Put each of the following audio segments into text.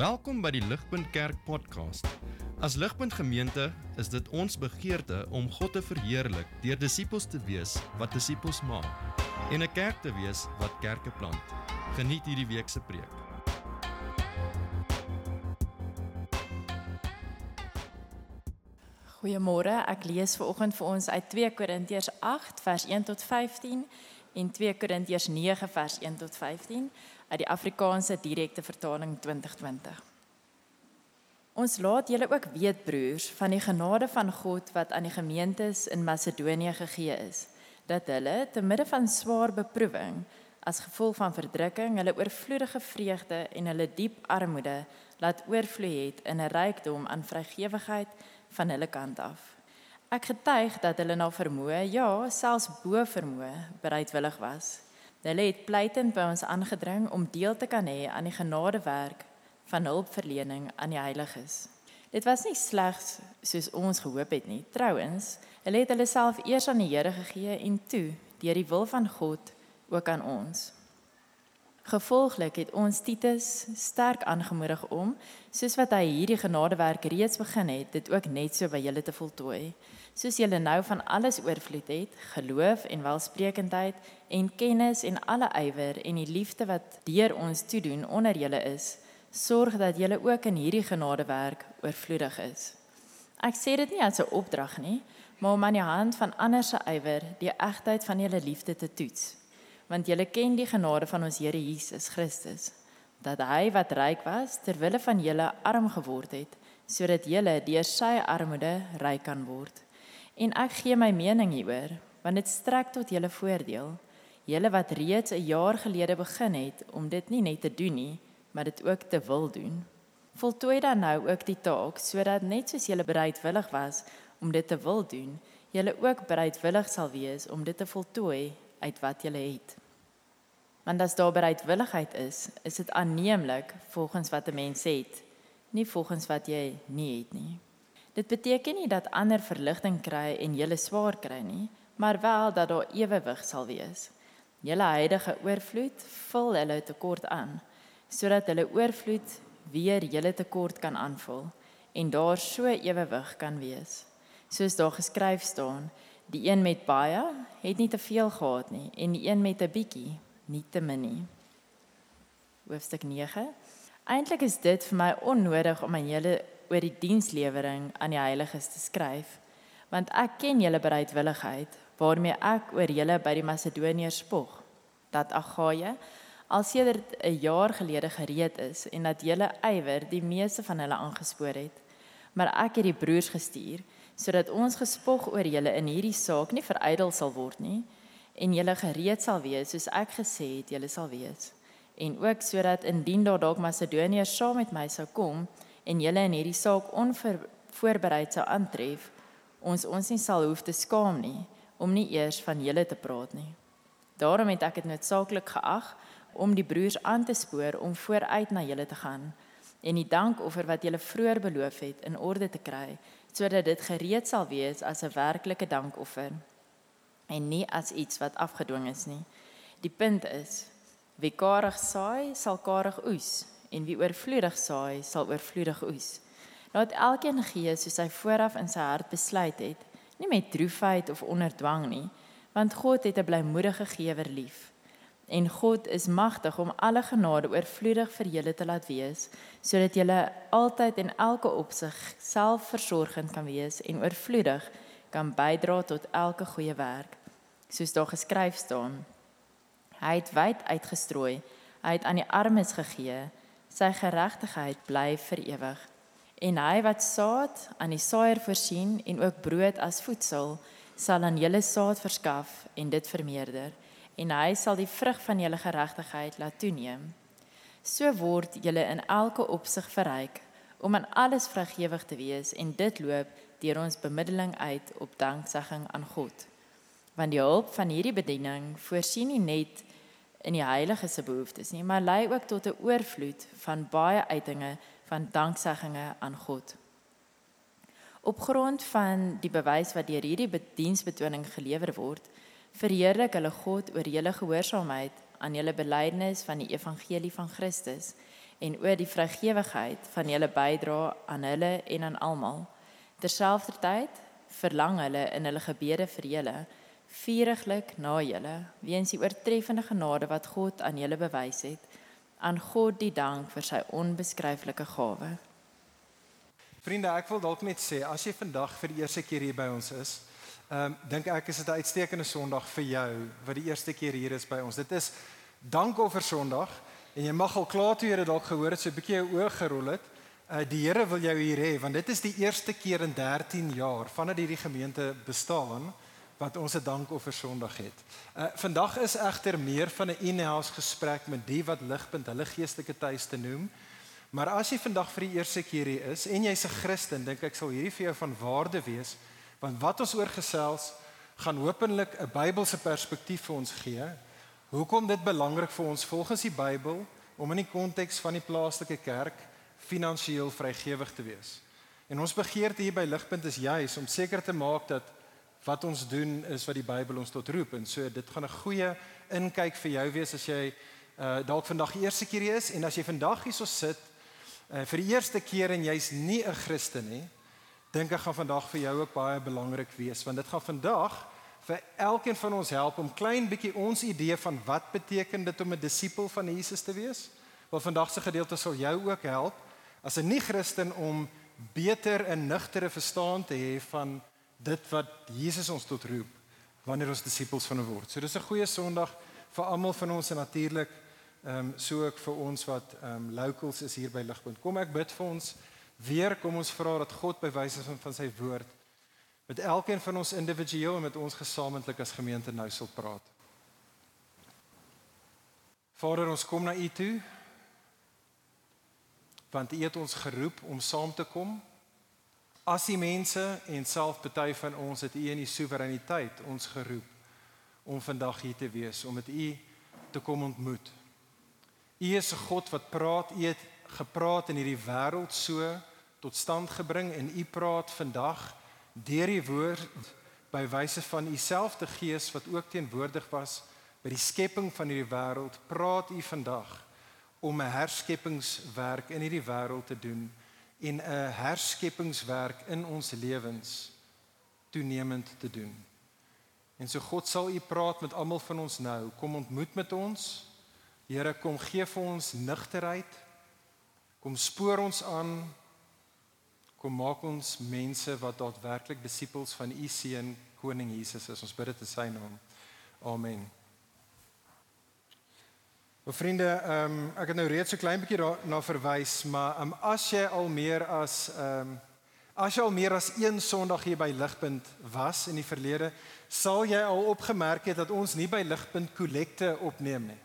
Welkom by die Ligpunt Kerk podcast. As Ligpunt Gemeente is dit ons begeerte om God te verheerlik deur disippels te wees wat disippels maak en 'n kerk te wees wat kerke plant. Geniet hierdie week se preek. Goeiemôre. Ek lees vir oggend vir ons uit 2 Korintiërs 8 vers 1 tot 15 en 2 Korintiërs 9 vers 1 tot 15 uit die Afrikaanse direkte vertaling 2020. Ons laat julle ook weet broers van die genade van God wat aan die gemeentes in Macedonië gegee is, dat hulle te midde van swaar beproewing as gevolg van verdrukking hulle oorvloedige vreugde en hulle diep armoede laat oorvloei het in 'n rykdom aan vrygewigheid van hulle kant af. Ek getuig dat hulle na vermoë, ja, selfs bo vermoë bereidwillig was. Hulle het pleitend by ons aangedring om deel te kan hê aan die genadewerk van hulpverlening aan die heiliges. Dit was nie slegs soos ons gehoop het nie. Trouwens, hulle het hulle self eers aan die Here gegee en toe deur die wil van God ook aan ons. Gevolglik het ons Titus sterk aangemoedig om, soos wat hy hierdie genadewerk reeds begin het, dit ook net so by julle te voltooi. Soos julle nou van alles oorvloed het, geloof en welsprekendheid en kennis en alle ywer en die liefde wat deur ons toedoen onder julle is, sorg dat julle ook in hierdie genadewerk oorvloedig is. Ek sê dit nie as 'n opdrag nie, maar om aan die hand van ander se ywer die egtheid van julle liefde te toets want julle ken die genade van ons Here Jesus Christus dat hy wat ryk was ter wille van julle arm geword het sodat julle deur sy armoede ryk kan word en ek gee my mening hieroor want dit strek tot julle voordeel julle wat reeds 'n jaar gelede begin het om dit nie net te doen nie maar dit ook te wil doen voltooi dan nou ook die taak sodat net soos julle bereidwillig was om dit te wil doen julle ook bereidwillig sal wees om dit te voltooi uit wat jy het. Want as daar bereidwilligheid is, is dit aanneemlik volgens wat 'n mens het, nie volgens wat jy nie het nie. Dit beteken nie dat ander verligting kry en jy swaar kry nie, maar wel dat daar ewewig sal wees. Julle huidige oorvloed vul hulle tekort aan, sodat hulle oorvloed weer julle tekort kan aanvul en daar so ewewig kan wees. Soos daar geskryf staan, Die een met baie het nie te veel gehad nie en die een met 'n bietjie nie te min nie. Hoofstuk 9. Eintlik is dit vir my onnodig om aan julle oor die dienslewering aan die heiliges te skryf, want ek ken julle bereidwilligheid waarmee ek oor julle by die Macedoniërs spog dat Agaia al sedert 'n jaar gelede gereed is en dat julle ywer die meeste van hulle aangespoor het. Maar ek het die broers gestuur sodat ons gespog oor julle in hierdie saak nie verydel sal word nie en julle gereed sal wees soos ek gesê het julle sal wees en ook sodat indien daar dalk Macedoniërs saam met my sou kom en julle in hierdie saak onvoorbereid sou aantref ons ons nie sal hoef te skaam nie om nie eers van julle te praat nie daarom het ek dit noodsaaklik geag om die broers aan te spoor om vooruit na julle te gaan en die dankoffer wat julle vroeër beloof het in orde te kry sodat dit gereed sal wees as 'n werklike dankoffer en nie as iets wat afgedwing is nie. Die punt is wie karig saai, sal karig oes en wie oorvloedig saai, sal oorvloedig oes. Laat elkeen gee soos hy vooraf in sy hart besluit het, nie met droefheid of onder dwang nie, want God het 'n blymoedige gewer lief en God is magtig om alle genade oorvloedig vir julle te laat wees sodat julle altyd en elke opsig selfversorgend kan wees en oorvloedig kan bydra tot elke goeie werk soos daar geskryf staan hy het wyd uitgestrooi hy het aan die armes gegee sy geregtigheid bly vir ewig en hy wat saad aan die saaier voorsien en ook brood as voedsel sal aan julle saad verskaf en dit vermeerder en hy sal die vrug van julle geregtigheid laat toeneem. So word julle in elke opsig verryk om aan alles vrygewig te wees en dit loop deur ons bemiddeling uit op danksegging aan God. Want die hulp van hierdie bediening voorsien nie net in die heilige se behoeftes nie, maar lei ook tot 'n oorvloed van baie uitinge van danksegginge aan God. Op grond van die bewys wat deur hierdie bediensbetoning gelewer word, verheerlik hulle God oor julle gehoorsaamheid aan julle belydenis van die evangelie van Christus en oor die vrygewigheid van julle bydrae aan hulle en aan almal. Terselfdertyd verlang hulle in hulle gebede vir julle vuriglik na julle weens die oortreffende genade wat God aan julle bewys het. Aan God die dank vir sy onbeskryflike gawe. Vriende, ek wil dalk net sê as jy vandag vir die eerste keer hier by ons is, ehm um, dink ek is dit 'n uitstekende Sondag vir jou wat die eerste keer hier is by ons. Dit is Dankoffer Sondag en jy mag al klaar toe jy dit dalk gehoor het, so 'n bietjie jou oë gerol het. Uh, die Here wil jou hier hê want dit is die eerste keer in 13 jaar vandat hierdie gemeente bestaan wat ons 'n dankoffer Sondag het. Uh vandag is egter meer van 'n in-house gesprek met die wat ligpunt hulle geestelike tuiste noem. Maar as jy vandag vir die eerste keer hier is en jy's 'n Christen, dink ek sal hierdie vir jou van waarde wees want wat ons oorgesels gaan hopelik 'n Bybelse perspektief vir ons gee. Hoekom dit belangrik vir ons volgens die Bybel om in die konteks van die plaaslike kerk finansiëel vrygewig te wees. En ons begeerte hier by Ligpunt is juis om seker te maak dat wat ons doen is wat die Bybel ons tot roep en so dit gaan 'n goeie inkyk vir jou wees as jy uh, dalk vandag die eerste keer hier is en as jy vandag hierso sit uh, vir die eerste keer en jy's nie 'n Christen nie dink ek gaan vandag vir jou ook baie belangrik wees want dit gaan vandag vir elkeen van ons help om klein bietjie ons idee van wat beteken dit om 'n disipel van Jesus te wees. Wel vandag se gedeelte sal jou ook help as 'n nie-Christen om beter en nugtere verstaan te hê van dit wat Jesus ons tot roep wanneer ons disippels van hom word. So dis 'n goeie Sondag vir almal van ons en natuurlik ehm um, so ook vir ons wat ehm um, locals is hier by Ligpunt. Kom ek bid vir ons weer kom ons vra dat God by wyse van, van sy woord met elkeen van ons individueel en met ons gesamentlik as gemeente nou sal praat. Vader, ons kom na U toe want U het ons geroep om saam te kom as die mense en self party van ons het U in die soewereiniteit ons geroep om vandag hier te wees om met U te kom ontmoet. U is 'n God wat praat, U het gepraat in hierdie wêreld so tot stand gebring en U praat vandag deur die woord by wyse van U selfde Gees wat ook teenwoordig was by die skepping van hierdie wêreld, praat U vandag om 'n herskepingswerk in hierdie wêreld te doen en 'n herskepingswerk in ons lewens toenemend te doen. En so God sal u praat met almal van ons nou. Kom ontmoet met ons. Here, kom gee vir ons nigterheid. Kom spoor ons aan. Kom maak ons mense wat daadwerklik disippels van u seun koning Jesus is. Ons bid dit in sy naam. Amen. Maar vriende, ehm um, ek het nou reeds so klein bietjie daarna verwys, maar ehm um, as jy al meer as ehm um, as jy al meer as een Sondag hier by Ligpunt was in die verlede, sal jy al opgemerk het dat ons nie by Ligpunt kollekte opneem nie.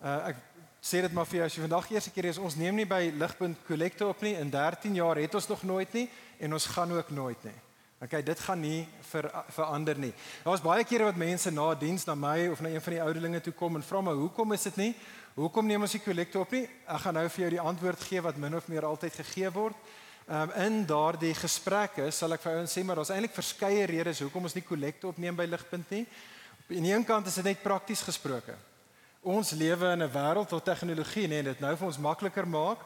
Uh ek sê dit maar vir jou as jy vandag eers 'n keer is, ons neem nie by Ligpunt kollekte op nie. In 13 jaar het ons nog nooit nie en ons gaan ook nooit nie. Okay, dit gaan nie ver, verander nie. Daar's baie kere wat mense na diens na my of na een van die ouderlinge toe kom en vra my, "Hoekom is dit nie? Hoekom neem ons die kollekte op nie?" Ek gaan nou vir jou die antwoord gee wat min of meer altyd gegee word. Ehm um, in daardie gesprekke sal ek vir ouens sê maar daar's eintlik verskeie redes hoekom ons nie kollekte opneem by Ligpunt nie. Op die een kant is dit net prakties gesproke. Ons lewe in 'n wêreld waar tegnologie net dit nou vir ons makliker maak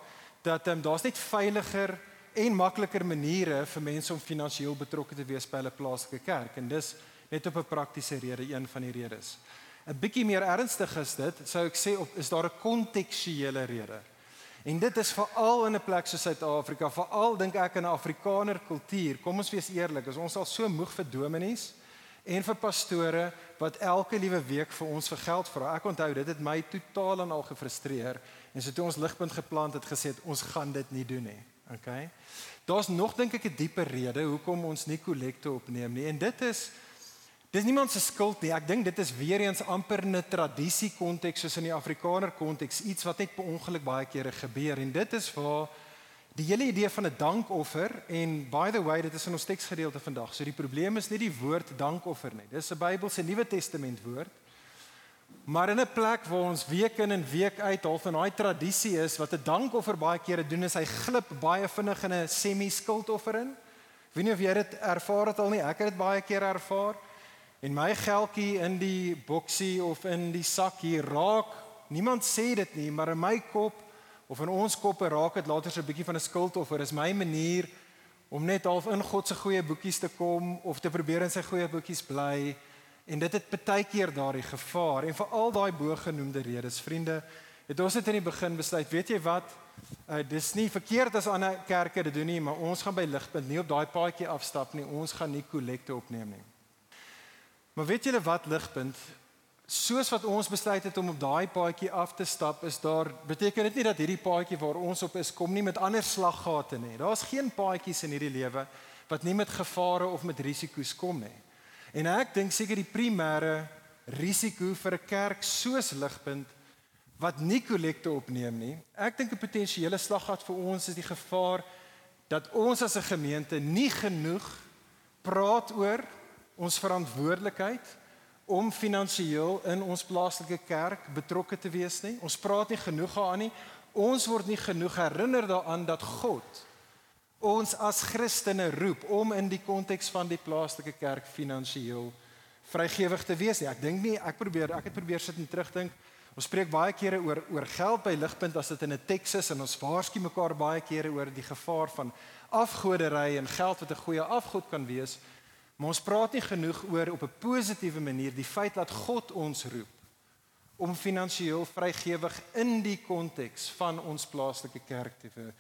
dat ehm um, daar's net veiliger en makliker maniere vir mense om finansiëel betrokke te wees by hulle plaaslike kerk en dis net op 'n praktiese rede een van die redes. 'n Bietjie meer ernstig is dit, sou ek sê op is daar 'n kontekstuele rede. En dit is veral in 'n plek soos Suid-Afrika, veral dink ek in 'n Afrikaner kultuur. Kom ons wees eerlik, is ons al so moeg vir dominees en vir pastore wat elke liewe week vir ons vir geld vra. Ek onthou dit het my totaal en al gefrustreer en so toe ons ligpunt geplant het gesê het, ons gaan dit nie doen nie. Okay. Daar's nog dink ek 'n dieper rede hoekom ons nie kollekte opneem nie en dit is dis niemand se skuld nie. Ek dink dit is weer eens amper 'n tradisie konteks soos in die Afrikaner konteks, iets wat net per ongeluk baie kere gebeur en dit is waar die hele idee van 'n dankoffer en by the way, dit is in ons teksgedeelte vandag. So die probleem is nie die woord dankoffer nie. Dis 'n Bybelse Nuwe Testament woord. Maar in 'n plek waar ons week in en week uit half in daai tradisie is wat 'n dankoffer baie kere doen is hy glip baie vinnig in 'n semi-skuldoffer in. Ek weet nie of jy dit ervaar het al nie. Ek het dit baie keer ervaar. En my geldjie in die boksie of in die sak hier raak. Niemand sê dit nie, maar in my kop of in ons koppe raak dit later so 'n bietjie van 'n skuldoffer. Is my manier om net half in God se goeie boekies te kom of te probeer in sy goeie boekies bly. En dit het baie keer daardie gevaar en vir al daai bogenoemde redes, vriende, het ons net in die begin besluit, weet jy wat? Uh, dis nie verkeerd as ander kerke dit doen nie, maar ons gaan by ligpunt nie op daai paadjie afstap nie. Ons gaan nie kollekte opneem nie. Maar weet julle wat ligpunt? Soos wat ons besluit het om op daai paadjie af te stap, is daar beteken dit nie dat hierdie paadjie waar ons op is kom nie met ander slaggate nie. Daar's geen paadjies in hierdie lewe wat nie met gevare of met risiko's kom nie. En ek dink seker die primêre risiko vir 'n kerk soos Ligpunt wat nie kollekte opneem nie. Ek dink 'n potensiële slaggat vir ons is die gevaar dat ons as 'n gemeente nie genoeg praat oor ons verantwoordelikheid om finansiëel in ons plaaslike kerk betrokke te wees nie. Ons praat nie genoeg daaraan nie. Ons word nie genoeg herinner daaraan dat God ons as Christene roep om in die konteks van die plaaslike kerk finansiëel vrygewig te wees nie. Ek dink nie ek probeer ek het probeer sit en terugdink. Ons spreek baie kere oor oor geld by ligpunt as dit in 'n teks is en ons waarsku mekaar baie kere oor die gevaar van afgodery en geld wat 'n goeie afgod kan wees. Maar ons praat nie genoeg oor op 'n positiewe manier die feit dat God ons roep om finansiëel vrygewig in die konteks van ons plaaslike kerk te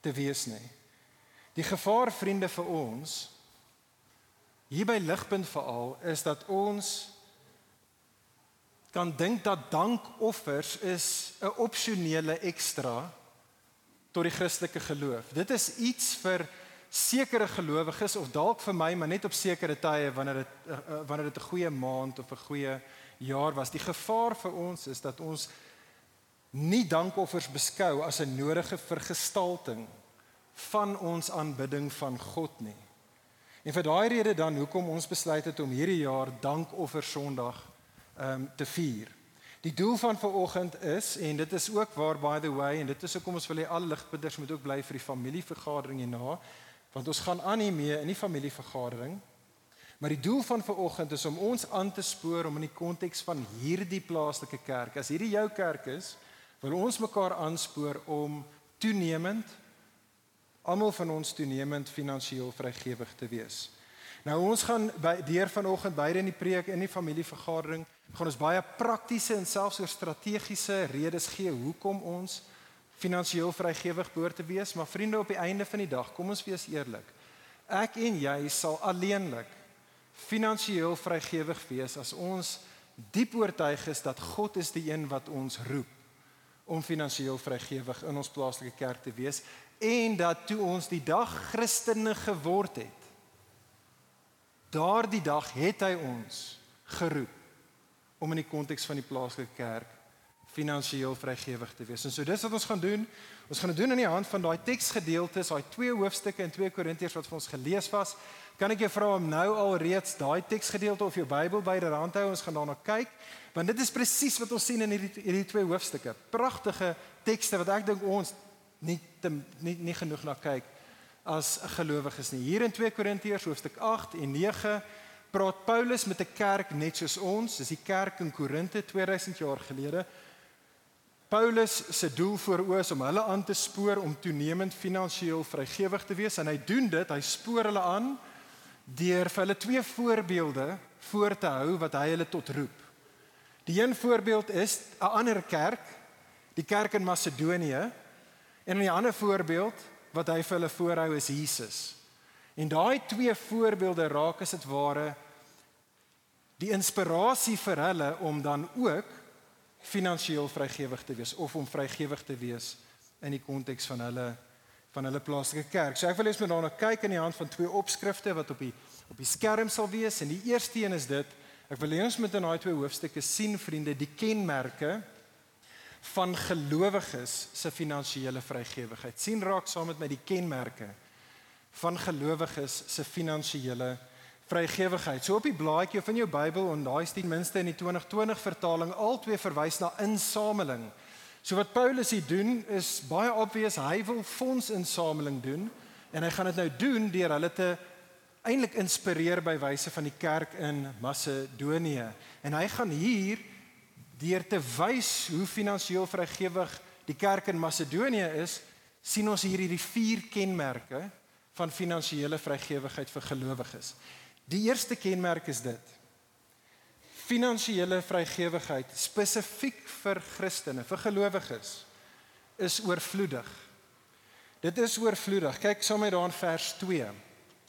te wees nie. Die gevaar vriende vir ons hier by ligpunt veral is dat ons kan dink dat dankoffers is 'n opsionele ekstra tot die Christelike geloof. Dit is iets vir sekere gelowiges of dalk vir my maar net op sekere tye wanneer dit uh, wanneer dit 'n goeie maand of 'n goeie jaar was. Die gevaar vir ons is dat ons nie dankoffers beskou as 'n nodige vergestalting van ons aanbidding van God nie. En vir daai rede dan hoekom ons besluit het om hierdie jaar dankoffer Sondag ehm um, te vier. Die doel van vanoggend is en dit is ook waar by the way en dit is hoekom ons wil hê alle ligpunters moet ook bly vir die familievergadering hierna want ons gaan aan hiermee in die familievergadering. Maar die doel van vanoggend is om ons aan te spoor om in die konteks van hierdie plaaslike kerk, as hierdie jou kerk is, wil ons mekaar aanspoor om toenemend almal van ons toenemend finansiëel vrygewig te wees. Nou ons gaan by deur vanoggend beide in die preek in die familievergadering gaan ons baie praktiese en selfs oor strategiese redes gee hoekom ons finansiëel vrygewig behoort te wees, maar vriende op die einde van die dag, kom ons wees eerlik. Ek en jy sal alleenlik finansiëel vrygewig wees as ons diep oortuig is dat God is die een wat ons roep om finansiëel vrygewig in ons plaaslike kerk te wees en dat toe ons die dag Christene geword het daardie dag het hy ons geroep om in die konteks van die plaaslike kerk finansiëel vrygewig te wees. En so dis wat ons gaan doen. Ons gaan dit doen in die hand van daai teksgedeeltes, daai twee hoofstukke in 2 Korintiërs wat vir ons gelees was. Kan ek jou vra om nou al reeds daai teksgedeelte of jou Bybel byderhand hou? Ons gaan daarna kyk, want dit is presies wat ons sien in hierdie hierdie twee hoofstukke. Pragtige tekste wat ek dink ons nie te, nie nie genoeg na kyk as gelowiges nie. Hier in 2 Korintiërs hoofstuk 8 en 9 praat Paulus met 'n kerk net soos ons, dis die kerk in Korinte 2000 jaar gelede Paulus se doel voor oë is om hulle aan te spoor om toenemend finansiëel vrygewig te wees en hy doen dit, hy spoor hulle aan deur vir hulle twee voorbeelde voor te hou wat hy hulle tot roep. Die een voorbeeld is 'n ander kerk, die kerk in Macedonië, en 'n ander voorbeeld wat hy vir hulle voorhou is Jesus. En daai twee voorbeelde raak as dit ware die inspirasie vir hulle om dan ook finansiëel vrygewig te wees of om vrygewig te wees in die konteks van hulle van hulle plaaslike kerk. So ek wil hê ons moet daarna kyk in die hand van twee opskrifte wat op die op die skerm sal wees en die eerste een is dit ek wil hê ons moet in daai twee hoofstukke sien vriende die kenmerke van gelowiges se finansiële vrygewigheid. sien raak saam met my die kenmerke van gelowiges se finansiële vrygewigheid. So op die blaadjie van jou Bybel en daai steen minste in die 2020 vertaling al twee verwys na insameling. So wat Paulus hier doen is baie obvious, hy wil fondsinsameling doen en hy gaan dit nou doen deur hulle te eintlik inspireer by wyse van die kerk in Macedonië. En hy gaan hier deur te wys hoe finansiëel vrygewig die kerk in Macedonië is, sien ons hier hierdie vier kenmerke van finansiële vrygewigheid vir gelowiges. Die eerste kenmerk is dit. Finansiële vrygewigheid spesifiek vir Christene, vir gelowiges is oorvloedig. Dit is oorvloedig. Kyk saam met daar in vers 2.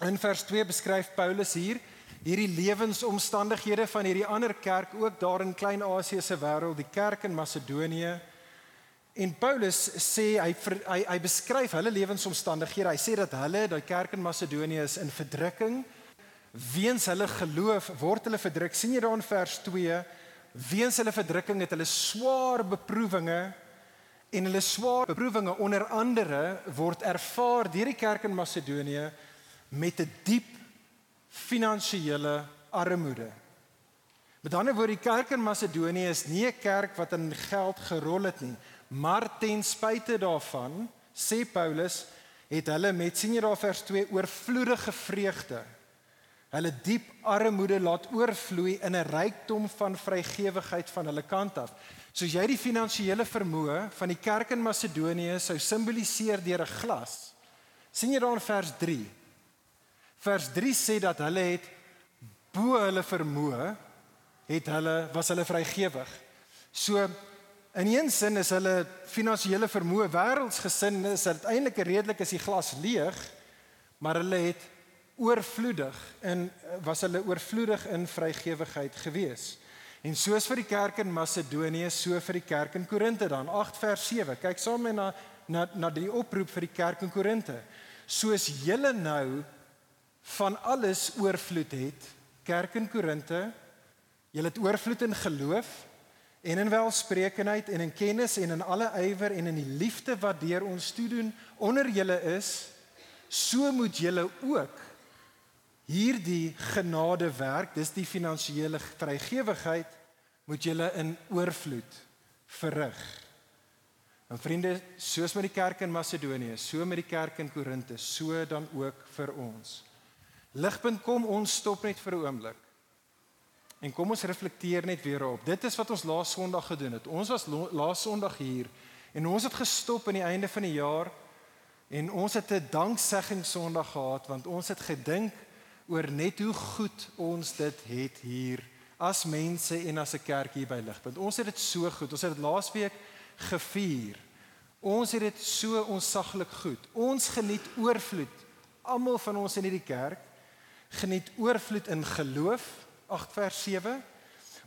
In vers 2 beskryf Paulus hier hierdie lewensomstandighede van hierdie ander kerk ook daar in Klein-Asië se wêreld, die kerk in Macedonië. En Paulus sê hy hy hy beskryf hulle lewensomstandighede. Hy sê dat hulle, daai kerk in Macedonië is in verdrukking weens hulle geloof word hulle verdruk. sien jy daar in vers 2? Weens hulle verdrukking het hulle swaar beproewinge en hulle swaar beproewinge onder andere word ervaar deur die kerk in Macedonië met 'n diep finansiële armoede. Met ander woorde, die kerk in Macedonië is nie 'n kerk wat in geld gerol het nie, maar ten spyte daarvan, sê Paulus, het hulle met sien jy daar vers 2 oorvloedige vreugde. Hulle diep armoede laat oorvloei in 'n rykdom van vrygewigheid van hulle kant af. Soos jy die finansiële vermoë van die kerk in Macedonië sou simboliseer deur 'n glas. sien jy daar in vers Vers 3 sê dat hulle het bo hulle vermoë het hulle was hulle vrygewig. So in een sin is hulle finansiële vermoë wêreldsgesin is uiteindelik redelik as die glas leeg, maar hulle het oorvloedig en was hulle oorvloedig in vrygewigheid gewees. En soos vir die kerk in Macedonië, so vir die kerk in Korinte dan 8 vers 7. Kyk saam met na na na die oproep vir die kerk in Korinte. Soos julle nou van alles oorvloed het. Kerk in Korinte, julle het oorvloed in geloof en in welsprekendheid en in kennis en in alle ywer en in die liefde wat deur ons toedoen onder julle is, so moet julle ook hierdie genade werk, dis die finansiële vrygewigheid moet julle in oorvloed verrig. En vriende, soos met die kerk in Macedonië, so met die kerk in Korinte, so dan ook vir ons. Ligpunt kom ons stop net vir 'n oomblik. En kom ons reflekteer net weer op. Dit is wat ons laas Sondag gedoen het. Ons was laas Sondag hier en ons het gestop aan die einde van die jaar en ons het 'n danksegging Sondag gehad want ons het gedink oor net hoe goed ons dit het hier as mense en as 'n kerk hier by Ligpunt. Ons het dit so goed. Ons het dit laasweek gevier. Ons het dit so onsaglik goed. Ons geniet oorvloed. Almal van ons in hierdie kerk geniet oorvloed in geloof 8 vers 7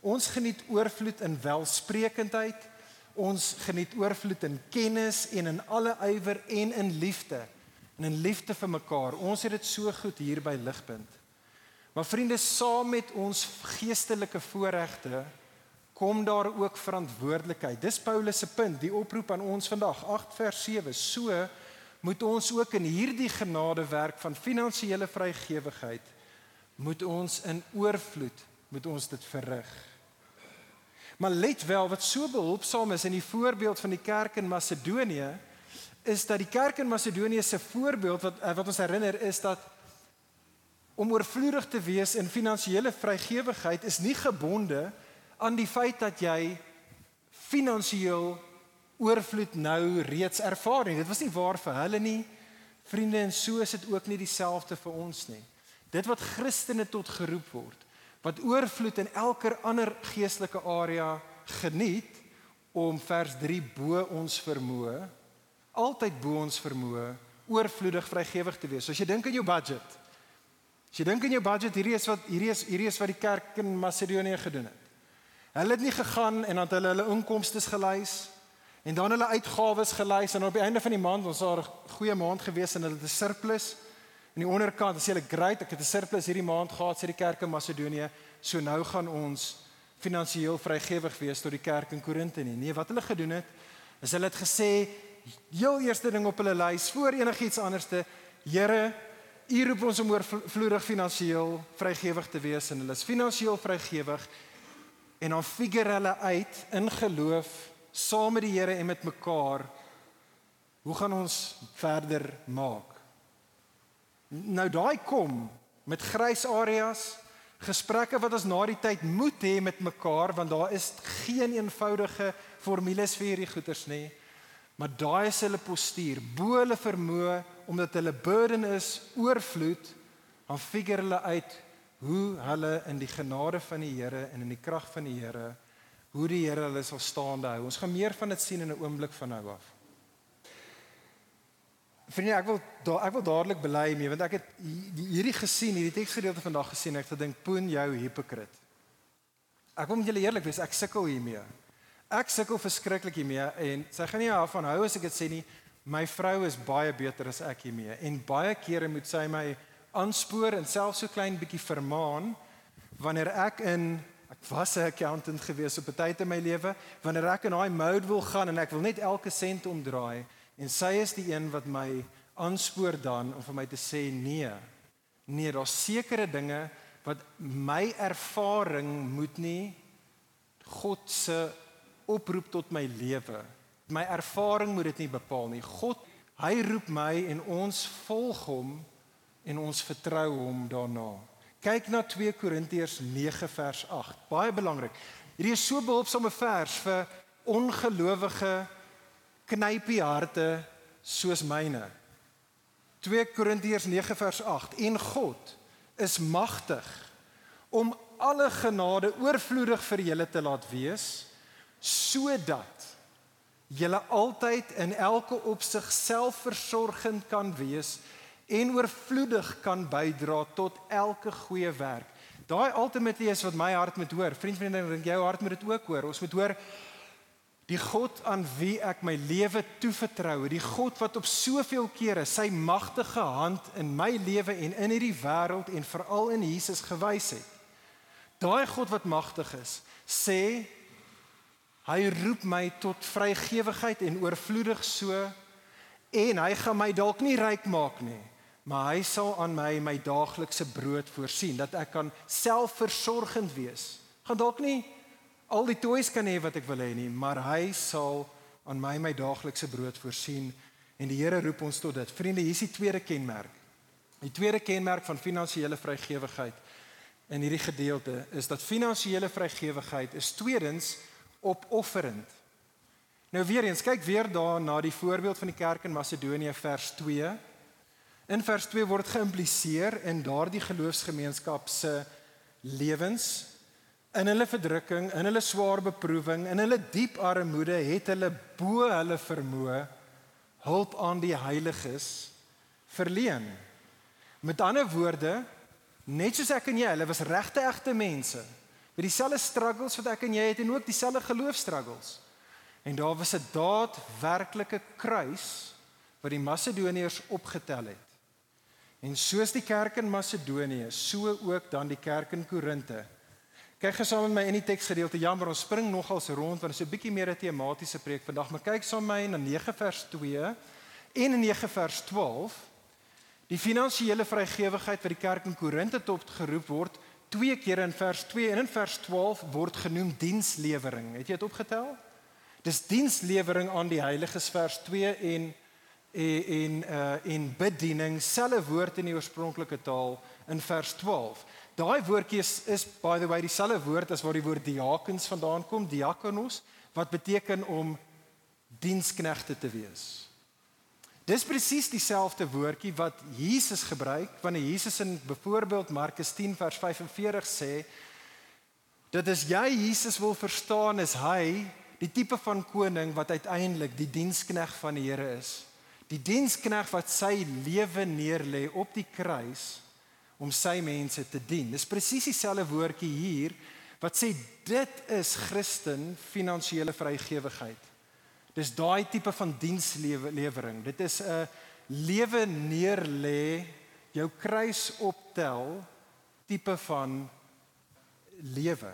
ons geniet oorvloed in welsprekendheid. Ons geniet oorvloed in kennis en in alle ywer en in liefde. En in liefde vir mekaar. Ons het dit so goed hier by ligpunt. Maar vriende saam met ons geestelike voorregte kom daar ook verantwoordelikheid. Dis Paulus se punt die oproep aan ons vandag. 8 vers 7 so moet ons ook in hierdie genadewerk van finansiële vrygewigheid moet ons in oorvloed moet ons dit verrig. Maar let wel wat so behulpsaam is in die voorbeeld van die kerk in Macedonië is dat die kerk in Macedonië se voorbeeld wat eh, wat ons herinner is dat om oorvloedig te wees in finansiële vrygewigheid is nie gebonde aan die feit dat jy finansiëel oorvloed nou reeds ervaar nie. Dit was nie waar vir hulle nie. Vriende en so is dit ook nie dieselfde vir ons nie. Dit wat Christene tot geroep word, wat oorvloed in elke ander geestelike area geniet om vers 3 bo ons vermoë, altyd bo ons vermoë, oorvloedig vrygewig te wees. So as jy dink aan jou budget. As jy dink aan jou budget, hierdie is wat hierdie is hierdie is wat die kerk in Macedonië gedoen het. Hulle het nie gegaan en dan hulle hulle inkomste gelys en dan hulle uitgawes gelys en op die einde van die maand ons het 'n goeie maand gewees en hulle het 'n surplus In die onderkant sê hulle great, ek het 'n surplus hierdie maand gehad sê die kerk in Macedonië, so nou gaan ons finansiëel vrygewig wees tot die kerk in Korinte nie. Nee, wat hulle gedoen het, is hulle het gesê heel eerste ding op hulle lys voor enigiets anderste, Here, U roep ons om oorvloedig finansiëel vrygewig te wees en hulle is finansiëel vrygewig en dan figure hulle uit in geloof saam met die Here en met mekaar hoe gaan ons verder maak? Nou daai kom met grys areas, gesprekke wat ons na die tyd moet hê met mekaar want daar is geen eenvoudige formules vir hierdie goeters nie. Maar daai is hulle postuur, bo hulle vermoë omdat hulle burden is oorvloed, dan figure hulle uit hoe hulle in die genade van die Here en in die krag van die Here hoe die Here hulle sal staande hou. Ons gaan meer van dit sien in 'n oomblik van nou af. Vriende, ek wil da, ek wil dadelik bely mee want ek het hierdie gesien, hierdie teksgedeelte vandag gesien, ek het gedink, "Poen jou hipokrit." Ek wil met julle eerlik wees, ek sukkel hiermee. Ek sukkel verskriklik hiermee en sy gaan nie daarvan hou as ek dit sê nie. My vrou is baie beter as ek hiermee en baie kere moet sy my aanspoor en selfs so klein bietjie vermaan wanneer ek in ek was 'n accountant gewees op 'n tyd in my lewe wanneer ek in daai mode wil gaan en ek wil net elke sent omdraai en sy is die een wat my aanspoor dan om vir my te sê nee. Nee, daar's sekere dinge wat my ervaring moet nie God se oproep tot my lewe. My ervaring moet dit nie bepaal nie. God, hy roep my en ons volg hom en ons vertrou hom daarna. Kyk na 2 Korintiërs 9 vers 8. Baie belangrik. Hierdie is so behulpsame vers vir ongelowige knypie harte soos myne. 2 Korintiërs 9 vers 8. En God is magtig om alle genade oorvloedig vir julle te laat wees sodat julle altyd in elke opsig selfversorgend kan wees en oorvloedig kan bydra tot elke goeie werk. Daai ultimately is wat my hart moet hoor. Vriend, vriende, dink jou hart moet dit ook hoor. Ons moet hoor die God aan wie ek my lewe toevertrou, die God wat op soveel kere sy magtige hand in my lewe en in hierdie wêreld en veral in Jesus gewys het. Daai God wat magtig is, sê Hy roep my tot vrygewigheid en oorvloedig so en hy gaan my dalk nie ryk maak nie, maar hy sal aan my my daaglikse brood voorsien dat ek kan selfversorgend wees. Gaan dalk nie al die toys kan hê wat ek wil hê nie, maar hy sal aan my my daaglikse brood voorsien en die Here roep ons tot dit. Vriende, hier is die tweede kenmerk. Die tweede kenmerk van finansiële vrygewigheid in hierdie gedeelte is dat finansiële vrygewigheid is tweedens opofferend. Nou weer eens, kyk weer daar na die voorbeeld van die kerk in Macedonië vers 2. In vers 2 word geïmpliseer in daardie geloofsgemeenskap se lewens in hulle verdrukking, in hulle swaar beproewing, in hulle diep armoede het hulle bo hulle vermoë hulp aan die heiliges verleen. Met ander woorde, net soos ek en jy, hulle was regte egte mense met dieselfde struggles wat ek en jy het en ook dieselfde geloofstruggles. En daar was 'n daadwerklike kruis wat die Macedoniërs opgetel het. En soos die kerk in Macedonië, so ook dan die kerk in Korinte. Kyk gesaam met my in die teksgedeelte. Jammer, ons spring nogals rond want dit is 'n bietjie meer 'n tematiese preek vandag, maar kyk saam met my na 9 vers 2 en in 9 vers 12. Die finansiële vrygewigheid wat die kerk in Korinte tot geroep word, twee keer in vers 2 en in vers 12 word genoem dienslewering. Het jy dit opgetel? Dis dienslewering aan die heiliges vers 2 en en uh en bediening, selfe woord in die oorspronklike taal in vers 12. Daai woordjie is, is by the way dieselfde woord as waar die woord diakens vandaan kom, diakonos, wat beteken om diensknegte te wees. Dis presies dieselfde woordjie wat Jesus gebruik wanneer Jesus in byvoorbeeld Markus 10 vers 45 sê dat as jy Jesus wil verstaan is hy die tipe van koning wat uiteindelik die dienskneg van die Here is. Die dienskneg wat sy lewe neerlê op die kruis om sy mense te dien. Dis presies dieselfde woordjie hier wat sê dit is Christen finansiële vrygewigheid. Dis daai tipe van dienslewering. Dit is 'n lewe neerlê, jou kruis optel tipe van lewe.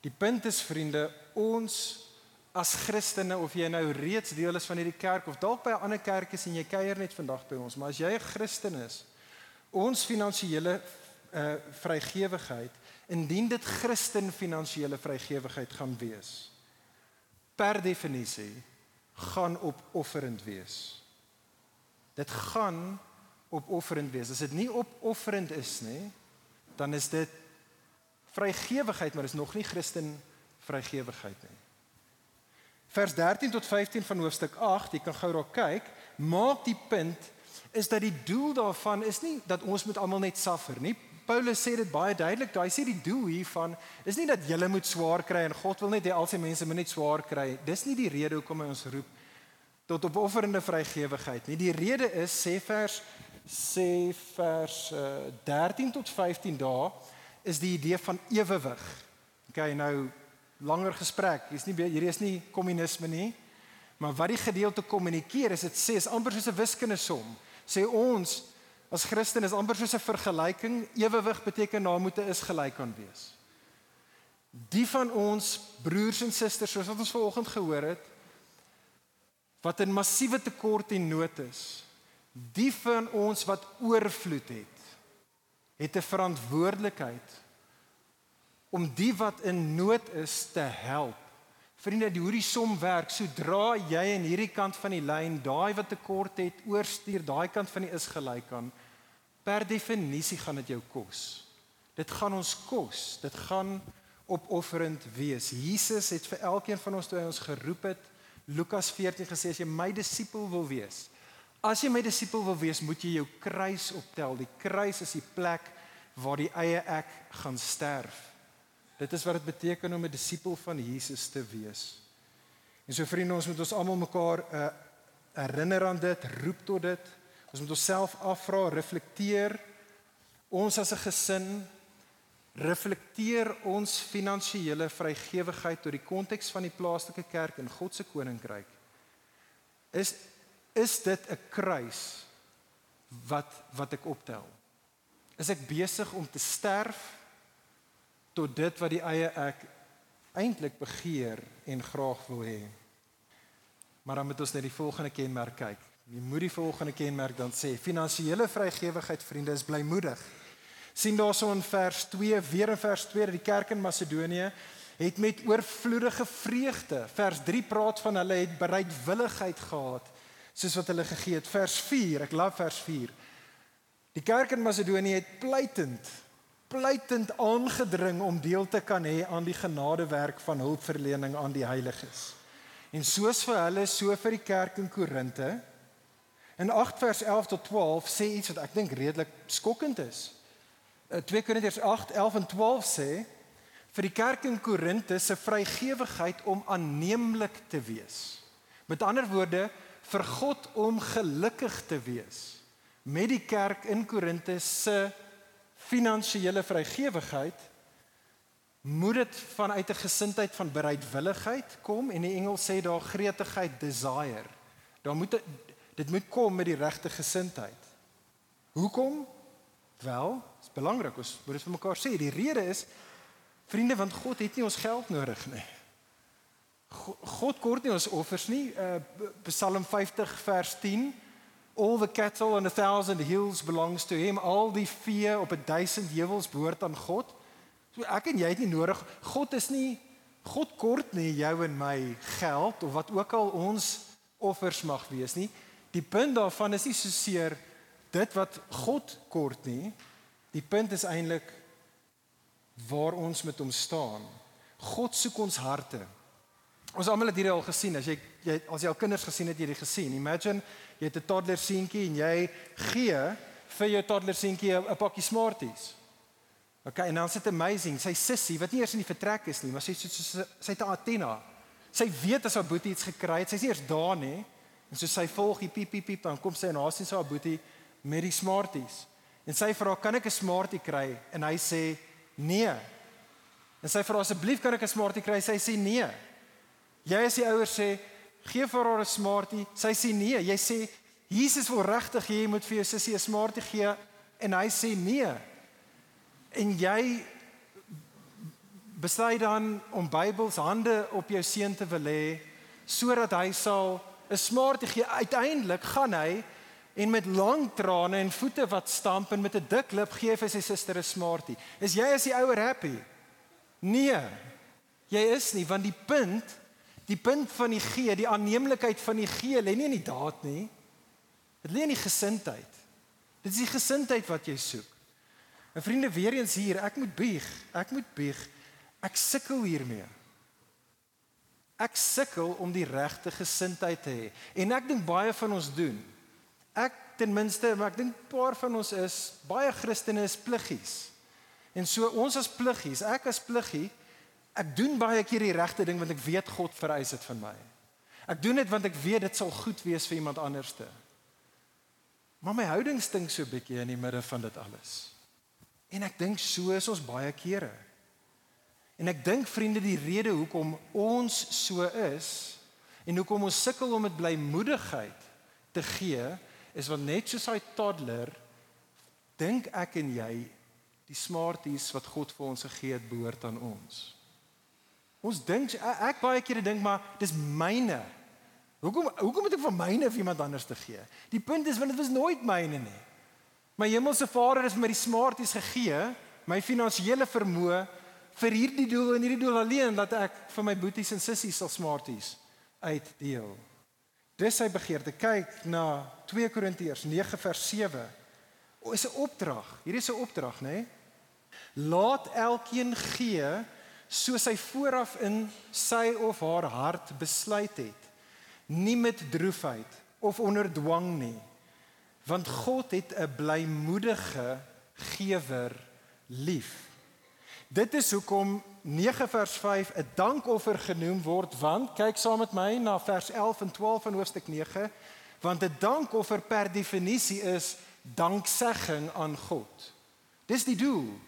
Die punt is vriende, ons as Christene of jy nou reeds deel is van hierdie kerk of dalk by 'n ander kerk is en jy kuier net vandag by ons, maar as jy 'n Christen is, ons finansiële uh vrygewigheid, indien dit Christen finansiële vrygewigheid gaan wees per definisie gaan opofferend wees. Dit gaan opofferend wees. As dit nie opofferend is nie, dan is dit vrygewigheid, maar is nog nie Christen vrygewigheid nie. vers 13 tot 15 van hoofstuk 8, jy kan gou daar kyk, maak die punt is dat die doel daarvan is nie dat ons moet almal net suffer nie. Paulus sê dit baie duidelik. Hy sê die doel hiervan is nie dat julle moet swaar kry en God wil net hê al sy mense moet net swaar kry. Dis nie die rede hoekom hy ons roep tot opofferende vrygewigheid nie. Die rede is sê vers sê vers uh, 13 tot 15 dae is die idee van ewewig. Okay, nou langer gesprek. Hier's nie hierdie is nie kommunisme nie. Maar wat die gedeelte kommunikeer is dit sê is amper soos 'n wiskundige som. Sê ons as Christen is amper soos 'n vergelyking. Ewewig beteken daar moet 'n is gelyk aan wees. Die van ons broers en susters soos wat ons vanoggend gehoor het wat in massiewe tekort en nood is. Die van ons wat oorvloed het, het 'n verantwoordelikheid om die wat in nood is te help. Vriende, die hoe die som werk, sodra jy aan hierdie kant van die lyn, daai wat tekort het, oorstuur daai kant van die is gelyk aan, per definisie gaan dit jou kos. Dit gaan ons kos. Dit gaan opofferend wees. Jesus het vir elkeen van ons toe ons geroep het, Lukas 14 gesê as jy my disipel wil wees, as jy my disipel wil wees, moet jy jou kruis optel. Die kruis is die plek waar die eie ek gaan sterf. Dit is wat dit beteken om 'n disipel van Jesus te wees. En so vriende, ons moet ons almal mekaar uh, herinner aan dit, roep tot dit. Ons moet onsself afvra, reflekteer. Ons as 'n gesin reflekteer ons finansiële vrygewigheid tot die konteks van die plaaslike kerk en God se koninkryk. Is is dit 'n kruis wat wat ek optel? Is ek besig om te sterf tot dit wat die eie ek eintlik begeer en graag wil hê. Maar dan moet ons net die volgende kenmerk kyk. Jy moet die volgende kenmerk dan sê: finansiële vrygewigheid, vriende, is blymoedig. sien daarso in vers 2, weer in vers 2 dat die kerk in Macedonië het met oorvloedige vreugde. Vers 3 praat van hulle het bereidwilligheid gehad soos wat hulle gegee het. Vers 4, ek love vers 4. Die kerk in Macedonië het pleitend pleitend aangedring om deel te kan hê aan die genadewerk van hulpverlening aan die heiliges. En soos vir hulle, so vir die kerk in Korinte. In 8 vers 11 tot 12 sê iets wat ek dink redelik skokkend is. 2 eh, Korintiërs 8 11 en 12 sê vir die kerk in Korinte se vrygewigheid om aanneemlik te wees. Met ander woorde, vir God om gelukkig te wees met die kerk in Korinte se finansiële vrygewigheid moet dit vanuit 'n gesindheid van bereidwilligheid kom en die engel sê daar gretigheid desire. Daar moet dit moet kom met die regte gesindheid. Hoekom? Wel, dit is belangrik ons moet dit vir mekaar sê. Die rede is vriende want God het nie ons geld nodig nie. God kort nie ons offers nie. Uh, Psalm 50 vers 10 All the cattle on a thousand hills belongs to him. Al die vee op 'n duisend heuwels behoort aan God. So ek en jy het nie nodig. God is nie God kort nie jou en my geld of wat ook al ons offers mag wees nie. Die punt daarvan is nie so seer dit wat God kort nie. Die punt is eintlik waar ons met hom staan. God soek ons harte. Ons almal het hierdie al gesien. As jy, jy as jy al kinders gesien het, jy dit gesien. Imagine jy het 'n toddler seentjie en jy gee vir jou toddler seentjie 'n pakkie Smarties. Okay, en dan sit amazing. Sy sussie wat nie eers in die vertrek is nie, maar sy so, sy het 'n antenna. Sy weet as haar boetie iets gekry het. Sy's nie eers daar nie. En so sy volg die piep piep piep dan kom sy en haar sien sy haar boetie met die Smarties. En sy vra, "Kan ek 'n Smartie kry?" En hy sê, "Nee." En sy vra, "Asseblief, kan ek 'n Smartie kry?" Sy sê, "Nee." Jy as die ouers sê, gee vir haar 'n smartie. Sy sê nee. Jy sê Jesus wil regtig hê jy moet vir jou sussie 'n smartie gee en hy sê nee. En jy besluit dan om Bybels hande op jou seun te wil hê sodat hy sal 'n smartie gee. Uiteindelik gaan hy en met lang trane en voete wat stamp en met 'n dik lip gee vir sy suster 'n smartie. Is jy as die ouer happy? Nee. Jy is nie want die punt Die punt van die gee, die aanneemlikheid van die gee lê nie in die daad nie. Dit lê in die gesindheid. Dit is die gesindheid wat jy soek. En vriende, weer eens hier, ek moet bieg. Ek moet bieg. Ek sukkel hiermee. Ek sukkel om die regte gesindheid te hê. En ek dink baie van ons doen. Ek ten minste, maar ek dink 'n paar van ons is baie Christene is pliggies. En so ons as pliggies, ek as pliggie, ek doen baie keer die regte ding want ek weet God vereis dit van my. Ek doen dit want ek weet dit sal goed wees vir iemand anderste. Maar my houding stink so bietjie in die midde van dit alles. En ek dink so is ons baie kere. En ek dink vriende die rede hoekom ons so is en hoekom ons sukkel om met blymoedigheid te gee is want net soos hy toddler dink ek en jy die smarties wat God vir ons gegee het behoort aan ons. Ons dink ek baie kere dink maar dis myne. Hoekom hoekom moet ek van myne vir iemand anders te gee? Die punt is want dit was nooit myne nie. My hemelse Vader het my die smarties gegee, my finansiële vermoë vir hierdie doel en hierdie doel alleen dat ek vir my boeties en sissies sal smarties uitdeel. Dis sy begeerte. Kyk na 2 Korintiërs 9 vers 7. O, is 'n opdrag. Hierdie is 'n opdrag, nê? Nee? Laat elkeen gee soos hy vooraf in sy of haar hart besluit het. Nie met droefheid of onder dwang nie. Want God het 'n blymoedige gewer lief. Dit is hoekom 9 vers 5 'n dankoffer genoem word want kyk saam met my na vers 11 en 12 van hoofstuk 9 want 'n dankoffer per definisie is danksegging aan God. Dis die doel.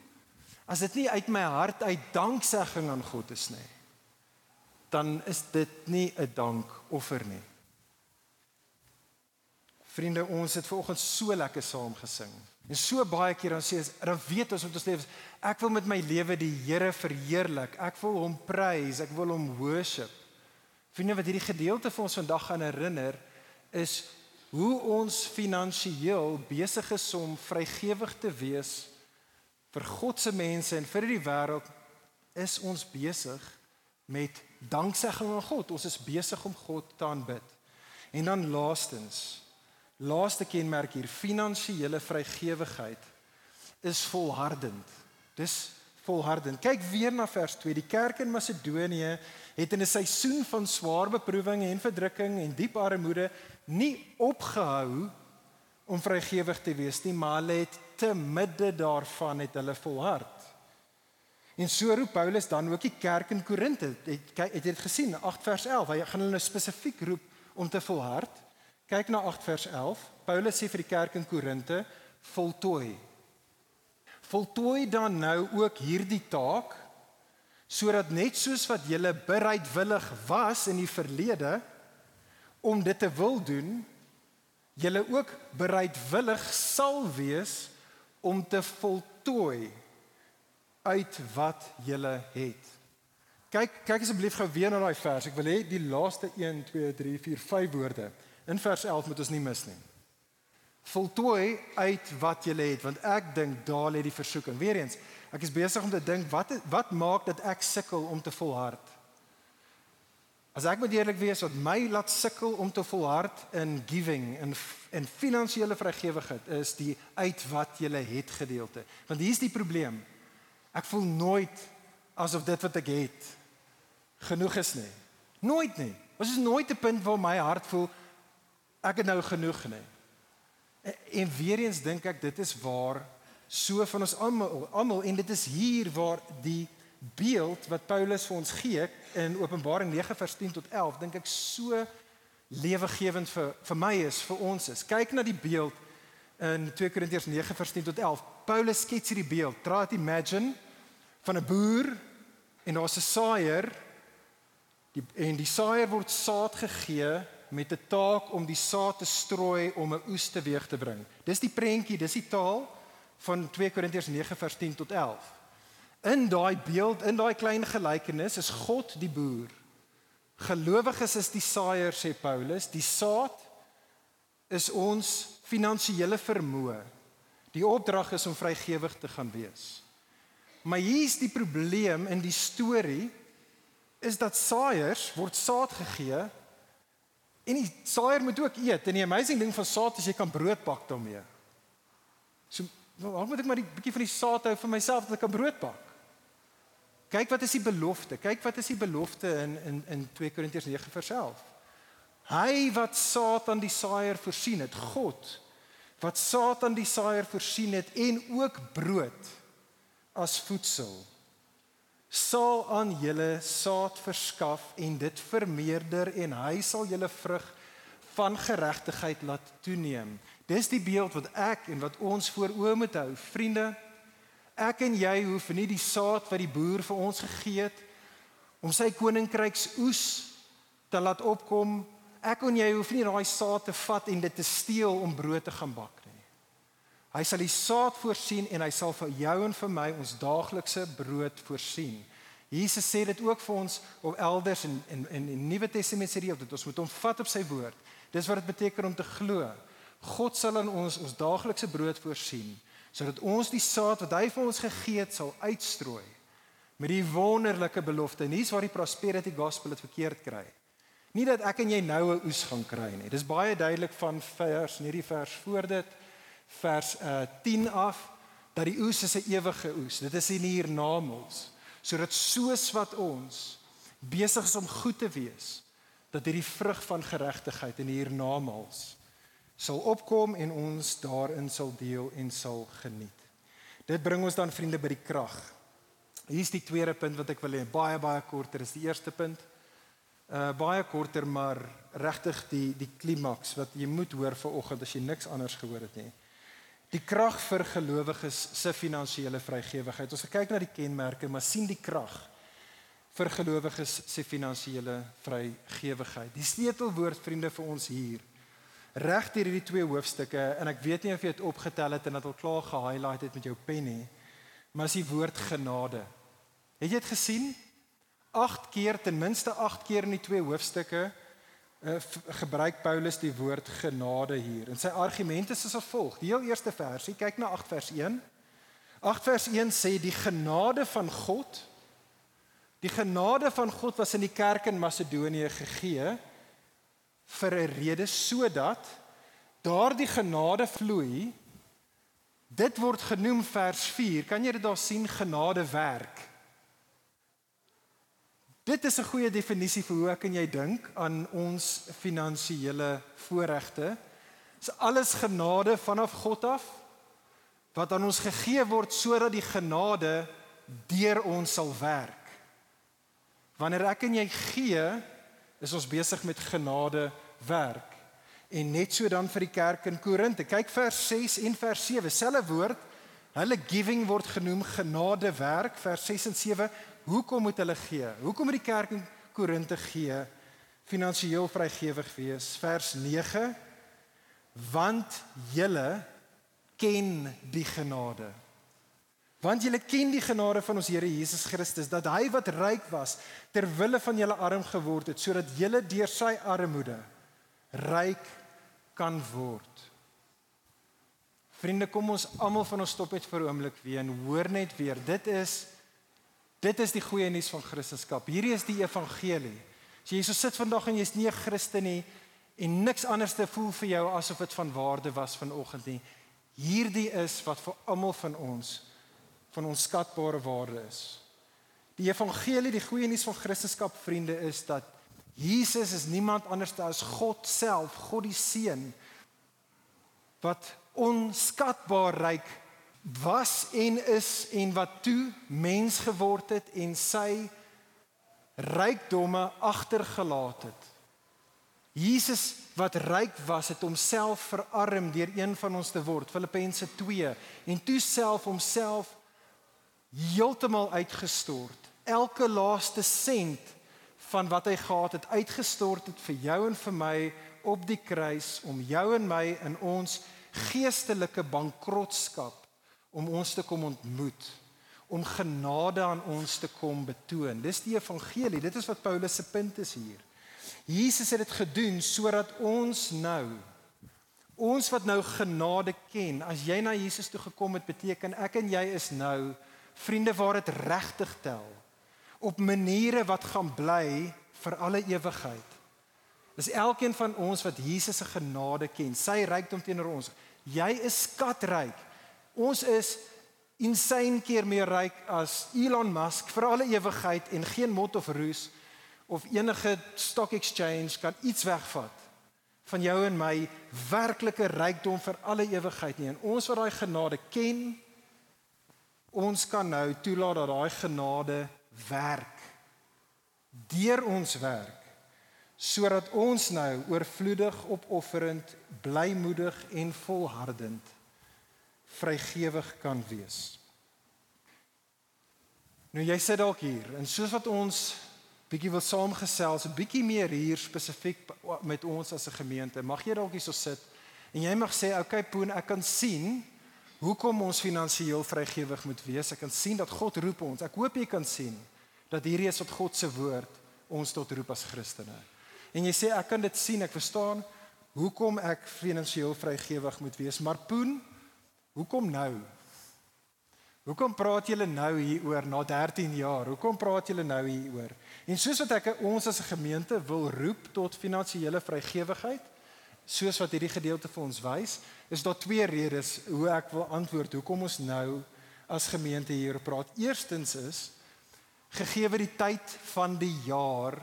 As dit nie uit my hart uit danksegging aan God is nie, dan is dit nie 'n dankoffer nie. Vriende, ons het vanoggend so lekker saam gesing. En so baie keer dan sê ons, dan weet ons om te leef, ek wil met my lewe die Here verheerlik. Ek wil hom prys, ek wil hom worship. Vriende, wat hierdie gedeelte vir ons vandag gaan herinner is hoe ons finansiëel besig is om vrygewig te wees vir God se mense en vir die wêreld is ons besig met danksegging aan God. Ons is besig om God te aanbid. En dan laastens Laaste kenmerk hier, finansiële vrygewigheid is volhardend. Dis volhardend. Kyk weer na vers 2. Die kerk in Macedonië het in 'n seisoen van swaar beproewing en verdrukking en diep armoede nie opgehou om vrygewig te wees nie, maar hulle het te midde daarvan het hulle volhard. En so roep Paulus dan ook die kerk in Korinte. Het kyk het jy dit gesien 8 vers 11. Hy gaan hulle nou spesifiek roep om te volhard. Kyk na 8 vers 11. Paulus sê vir die kerk in Korinte, voltooi. Voltooi dan nou ook hierdie taak sodat net soos wat julle bereidwillig was in die verlede om dit te wil doen, julle ook bereidwillig sal wees om te voltooi uit wat julle het. Kyk kyk asseblief gou weer na daai vers. Ek wil hê die laaste 1 2 3 4 5 woorde In vers 11 moet ons nie mis nie. Voltooi uit wat jy het want ek dink daar lê die versoeking. Weereens, ek is besig om te dink wat wat maak dat ek sukkel om te volhard? As ek moet eerlik wees, wat my laat sukkel om te volhard in giving en en finansiële vrygewigheid is die uit wat jy het gedeelte. Want hier's die probleem. Ek voel nooit asof dit wat ek het genoeg is nie. Nooit nie. Ons is nooit 'n punt waar my hart voel ek het nou genoeg nie. En, en weer eens dink ek dit is waar so van ons almal almal en dit is hier waar die beeld wat Paulus vir ons gee in Openbaring 9 vers 10 tot 11 dink ek so lewegewend vir vir my is vir ons is. Kyk na die beeld in 2 Korintiërs 9 vers 10 tot 11. Paulus skets hierdie beeld. Try to imagine van 'n boer en daar's 'n saaier die en die saaier word saad gegee met 'n taak om die saad te strooi om 'n oes teweeg te bring. Dis die prentjie, dis die taal van 2 Korintiërs 9 vers 10 tot 11. In daai beeld, in daai klein gelykenis is God die boer. Gelowiges is die saaier sê Paulus, die saad is ons finansiële vermoë. Die opdrag is om vrygewig te gaan wees. Maar hier's die probleem in die storie is dat saaiers word saad gegee En die saaier moet ook eet. En die amazing ding van saad is jy kan brood bak daarmee. So, waar moet ek maar 'n bietjie van die saad hou vir myself dat ek kan brood bak? Kyk wat is die belofte? Kyk wat is die belofte in in in 2 Korintiërs 9 vers 11. Hy wat Satan die saaier voorsien het, God wat Satan die saaier voorsien het en ook brood as voedsel sal aan julle saad verskaf en dit vermeerder en hy sal julle vrug van geregtigheid laat toeneem. Dis die beeld wat ek en wat ons voor oë moet hou, vriende. Ek en jy hoef nie die saad wat die boer vir ons gegee het om sy koninkryks oes te laat opkom. Ek en jy hoef nie daai saad te vat en dit te steel om brood te gaan bak nie. Hy sal die saad voorsien en hy sal vir jou en vir my ons daaglikse brood voorsien. Jesus sê dit ook vir ons op elders in in in die Nuwe Testament sê hy dat ons moet hom vat op sy woord. Dis wat dit beteken om te glo. God sal aan ons ons daaglikse brood voorsien sodat ons die saad wat hy vir ons gegee het sal uitstrooi met die wonderlike belofte. En hier's waar die prosperity gospel dit verkeerd kry. Nie dat ek en jy nou 'n oes gaan kry nie. Dis baie duidelik van vers, nie die vers voor dit vers uh, 10 af dat die oes is 'n ewige oes. Dit is in hiernamaals. Sodat soos wat ons besig is om goed te wees, dat hierdie vrug van geregtigheid in hiernamaals sal opkom en ons daarin sal deel en sal geniet. Dit bring ons dan vriende by die krag. Hier's die tweede punt wat ek wil hê, baie baie korter is die eerste punt. Uh baie korter maar regtig die die klimaks wat jy moet hoor vir oggend as jy niks anders gehoor het nie. Die krag vir gelowiges se finansiële vrygewigheid. Ons kyk na die kenmerke, maar sien die krag vir gelowiges se finansiële vrygewigheid. Die sleutelwoord vriende vir ons hier reg deur hierdie twee hoofstukke en ek weet nie of jy dit opgetel het en dit al klaar gehighlight het met jou pen nie, maar is die woord genade. Het jy dit gesien? 8 keer ten minste 8 keer in die twee hoofstukke uh, gebruik Paulus die woord genade hier. En sy argumente is as volg. Die heel eerste versie, kyk na 8 vers 1. 8 vers 1 sê die genade van God Die genade van God was in die kerk in Macedonië gegee vir 'n rede sodat daardie genade vloei. Dit word genoem vers 4. Kan jy dit daar sien genade werk? Dit is 'n goeie definisie vir hoe ek en jy dink aan ons finansiële voorregte. Dis alles genade vanaf God af wat aan ons gegee word sodat die genade deur ons sal werk. Wanneer ek en jy gee, is ons besig met genade werk. En net so dan vir die kerk in Korinte. Kyk vers 6 en vers 7, selfe woord. Hulle giving word genoem genade werk vers 6 en 7. Hoekom moet hulle gee? Hoekom moet die kerk in Korinte gee? Finansieel vrygewig wees. Vers 9. Want julle ken die genade Want julle ken die genade van ons Here Jesus Christus dat hy wat ryk was ter wille van julle arm geword het sodat julle deur sy armoede ryk kan word. Vriende, kom ons almal van ons stop net vir 'n oomblik weer en hoor net weer. Dit is dit is die goeie nuus van Christendom. Hierdie is die evangelie. As jy so sit vandag en jy's nie 'n Christen nie en niks anders te voel vir jou asof dit van waarde was vanoggend nie. Hierdie is wat vir almal van ons van onskatbare waarde is. Die evangelie, die goeie nuus van Christendom vriende is dat Jesus is niemand anders as God self, God die Seun wat onskatbaar ryk was en is en wat toe mens geword het en sy rykdomme agtergelaat het. Jesus wat ryk was het homself verarm deur een van ons te word Filippense 2 en toe self homself heeltemal uitgestort. Elke laaste sent van wat hy gehad het uitgestort het vir jou en vir my op die kruis om jou en my in ons geestelike bankrotskap om ons te kom ontmoet om genade aan ons te kom betoon. Dis die evangelie. Dit is wat Paulus se punt is hier. Jesus het dit gedoen sodat ons nou ons wat nou genade ken, as jy na Jesus toe gekom het, beteken ek en jy is nou vriende waar dit regtig tel op maniere wat gaan bly vir alle ewigheid. Dis elkeen van ons wat Jesus se genade ken, sy rykdom teenoor ons. Jy is skatryk. Ons is insane keer meer ryk as Elon Musk vir alle ewigheid en geen mot of roes of enige stock exchange kan iets wegvat van jou en my werklike rykdom vir alle ewigheid nie. En ons wat daai genade ken, ons kan nou toelaat dat daai genade werk deur ons werk sodat ons nou oorvloedig opofferend, blymoedig en volhardend vrygewig kan wees. Nou jy sit dalk hier en soos wat ons bietjie wil saamgesels, 'n bietjie meer hier spesifiek met ons as 'n gemeente, mag jy dalk hierso sit en jy mag sê, "Oké okay, Poen, ek kan sien hoekom ons finansiëel vrygewig moet wees. Ek kan sien dat God roep ons. Ek hoop jy kan sien dat hierdie is wat God se woord ons tot roep as Christene." En jy sê, "Ek kan dit sien, ek verstaan hoekom ek finansiëel vrygewig moet wees, maar Poen, hoekom nou?" Hoekom praat julle nou hieroor na 13 jaar? Hoekom praat julle nou hieroor? En soos wat ek ons as 'n gemeente wil roep tot finansiële vrygewigheid, soos wat hierdie gedeelte vir ons wys, is daar twee redes hoe ek wil antwoord hoekom ons nou as gemeente hier praat. Eerstens is gegee die tyd van die jaar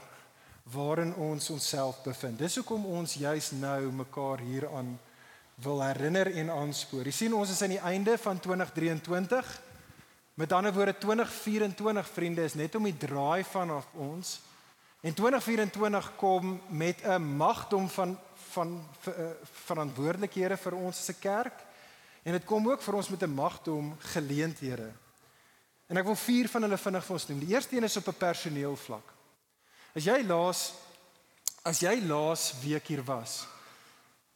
waarin ons onsself bevind. Dis hoekom ons juis nou mekaar hieraan wil herinner en aanspoor. Jy sien ons is aan die einde van 2023 Met ander woorde 2024 vriende is net om die draai vanaf ons. En 2024 kom met 'n magdom van van uh, verantwoordelikhede vir ons as 'n kerk en dit kom ook vir ons met 'n magdom geleenthede. En ek wil vier van hulle vinnig vir ons noem. Die eerste een is op 'n personeelvlak. As jy laas as jy laas week hier was,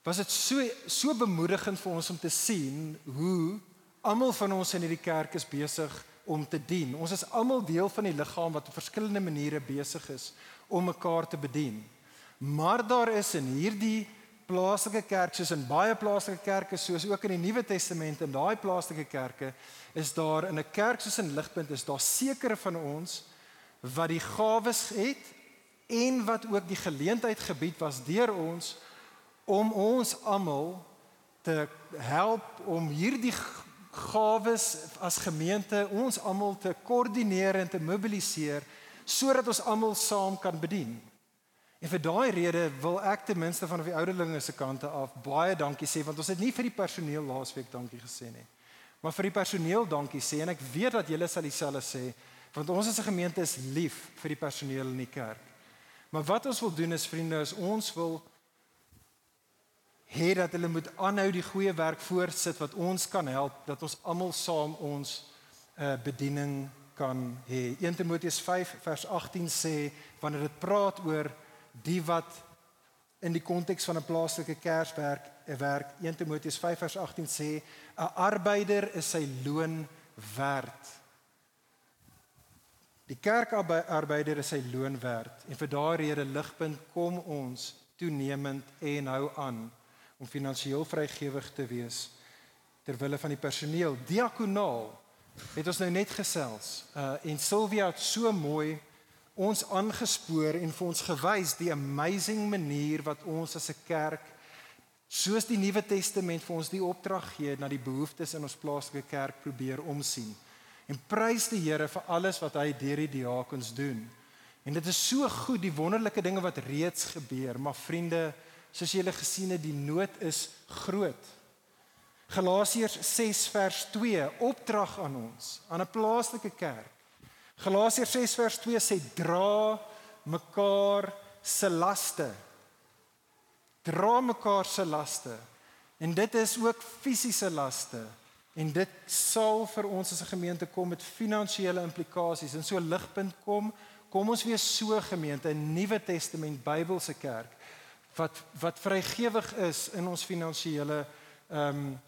was dit so so bemoedigend vir ons om te sien hoe Almal van ons in hierdie kerk is besig om te dien. Ons is almal deel van die liggaam wat op verskillende maniere besig is om mekaar te bedien. Maar daar is in hierdie plaaslike kerk soos in baie plaaslike kerke soos ook in die Nuwe Testament en daai plaaslike kerke is daar in 'n kerk soos in Ligpunt is daar sekere van ons wat die gawes het en wat ook die geleentheid gebied was deur ons om ons almal te help om hierdie gawes as gemeente ons almal te koördineer en te mobiliseer sodat ons almal saam kan bedien. En vir daai rede wil ek ten minste van die ouderlinge se kante af baie dankie sê want ons het nie vir die personeel laasweek dankie gesê nie. Maar vir die personeel dankie sê en ek weet dat julle sal dieselfde sê want ons as 'n gemeente is lief vir die personeel in die kerk. Maar wat ons wil doen is vriende, is ons wil hê dat hulle moet aanhou die goeie werk voortsit wat ons kan help dat ons almal saam ons uh, bediening kan hê. 1 Timoteus 5 vers 18 sê wanneer dit praat oor die wat in die konteks van 'n plaaslike kerswerk 'n werk 1 Timoteus 5 vers 18 sê 'n arbeider is sy loon werd. Die kerkarbeider is sy loon werd en vir daardie rede ligpunt kom ons toenemend en hou aan om finansiëel vrygewig te wees ter wille van die personeel diakonaal het ons nou net gesels uh, en Sylvia het so mooi ons aangespoor en vir ons gewys die amazing manier wat ons as 'n kerk soos die Nuwe Testament vir ons die opdrag gee na die behoeftes in ons plaaslike kerk probeer omsien en prys die Here vir alles wat hy deur die diakens doen en dit is so goed die wonderlike dinge wat reeds gebeur maar vriende soos julle gesien het, die nood is groot. Galasiërs 6 vers 2 opdrag aan ons, aan 'n plaaslike kerk. Galasiërs 6 vers 2 sê dra mekaar se laste. Dra mekaar se laste. En dit is ook fisiese laste. En dit sal vir ons as 'n gemeente kom met finansiële implikasies. En so ligpunt kom, kom ons wees so gemeente, 'n Nuwe Testament Bybelse kerk wat wat vrygewig is in ons finansiële ehm um,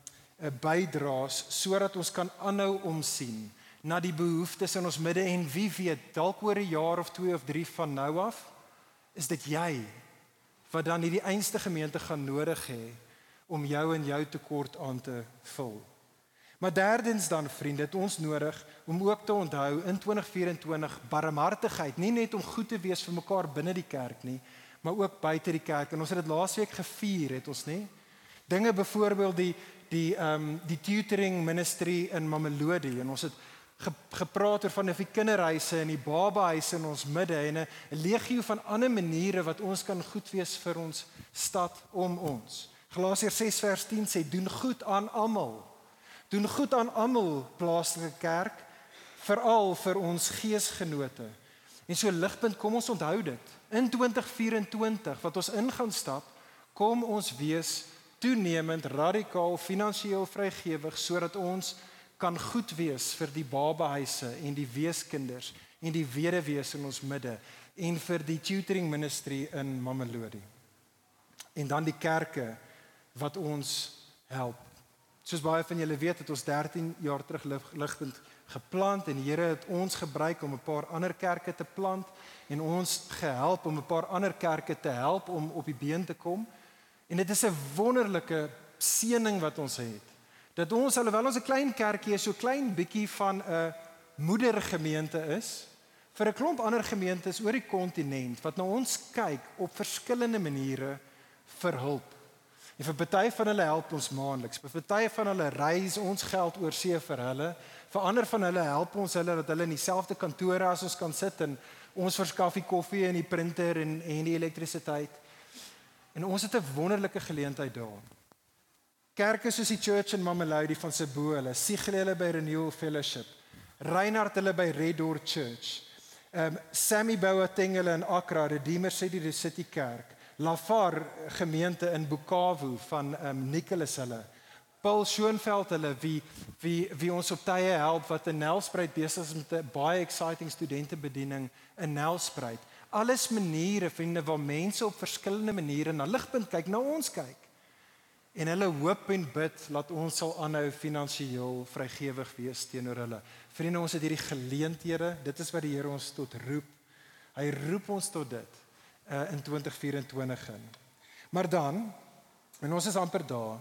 bydraes sodat ons kan aanhou omsien na die behoeftes in ons midde en wie weet dalk oor 'n jaar of 2 of 3 van nou af is dit jy wat dan hierdie einste gemeente gaan nodig hê om jou en jou tekort aan te vul. Maar derdens dan vriende, het ons nodig om ook te onthou in 2024 barmhartigheid, nie net om goed te wees vir mekaar binne die kerk nie, maar ook buite die kerk. En ons het dit laasweek gevier, het ons nê? Dinge byvoorbeeld die die ehm um, die tutoring ministry in Mamelodi en ons het gepraat oor van die kinderhuise en die babahuise in ons midde en 'n legio van ander maniere wat ons kan goed wees vir ons stad om ons. Galasiërs 6 vers 10 sê doen goed aan almal. Doen goed aan almal plaaslike kerk, veral vir ons geesgenote. En so ligpunt kom ons onthou dit. In 2024 wat ons in gaan stap, kom ons wees toenemend radikaal finansiëel vrygewig sodat ons kan goed wees vir die babahuise en die weeskinders en die weduwees in ons midde en vir die tutoring ministry in Mamelodi. En dan die kerke wat ons help. Soos baie van julle weet, het ons 13 jaar terug ligpunt geplant en die Here het ons gebruik om 'n paar ander kerke te plant en ons gehelp om 'n paar ander kerke te help om op die been te kom. En dit is 'n wonderlike seëning wat ons het dat ons alhoewel ons 'n klein kerkie is, so klein bietjie van 'n moedergemeente is vir 'n klomp ander gemeentes oor die kontinent wat na ons kyk op verskillende maniere vir hulp. En vir party van hulle help ons maandeliks. Vir party van hulle reis ons geld oor see vir hulle. Vir ander van hulle help ons hulle dat hulle in dieselfde kantore as ons kan sit en ons verskaf die koffie en die printer en en die elektrisiteit. En ons het 'n wonderlike geleentheid daar. Kerke soos die Church in Mamelodi van Cebu, hulle Sigle hulle by Renewal Fellowship. Reinhard hulle by Red Door Church. Um Sammy Boateng hulle in Accra, Redeemer City the City Kerk. Lafar gemeente in Bukavu van um Nicholas hulle. Paul Schoenveld hulle wie wie wie ons op tye help wat in Nelspruit besig is met 'n baie exciting studentebediening in Nelspruit. Alles maniere vriende waar mense op verskillende maniere na ligpunt kyk, na ons kyk. En hulle hoop en bid dat ons sal aanhou finansiëel vrygewig wees teenoor hulle. Vriende, ons het hierdie geleenthede. Dit is wat die Here ons tot roep. Hy roep ons tot dit uh, in 2024 in. Maar dan en ons is amper daar.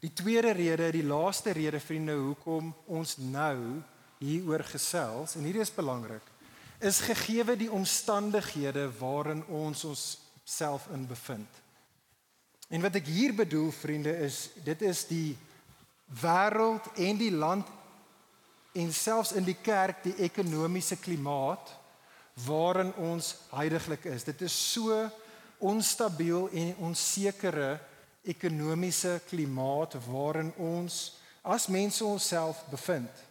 Die tweede rede, die laaste rede vriende hoekom ons nou hieroor gesels en hierdie is belangrik is gegeewe die omstandighede waarin ons ons self in bevind. En wat ek hier bedoel vriende is dit is die wêreld en die land en selfs in die kerk die ekonomiese klimaat waarin ons heidaglik is. Dit is so onstabiel en onsekere ekonomiese klimaat waarin ons as mense onsself bevind.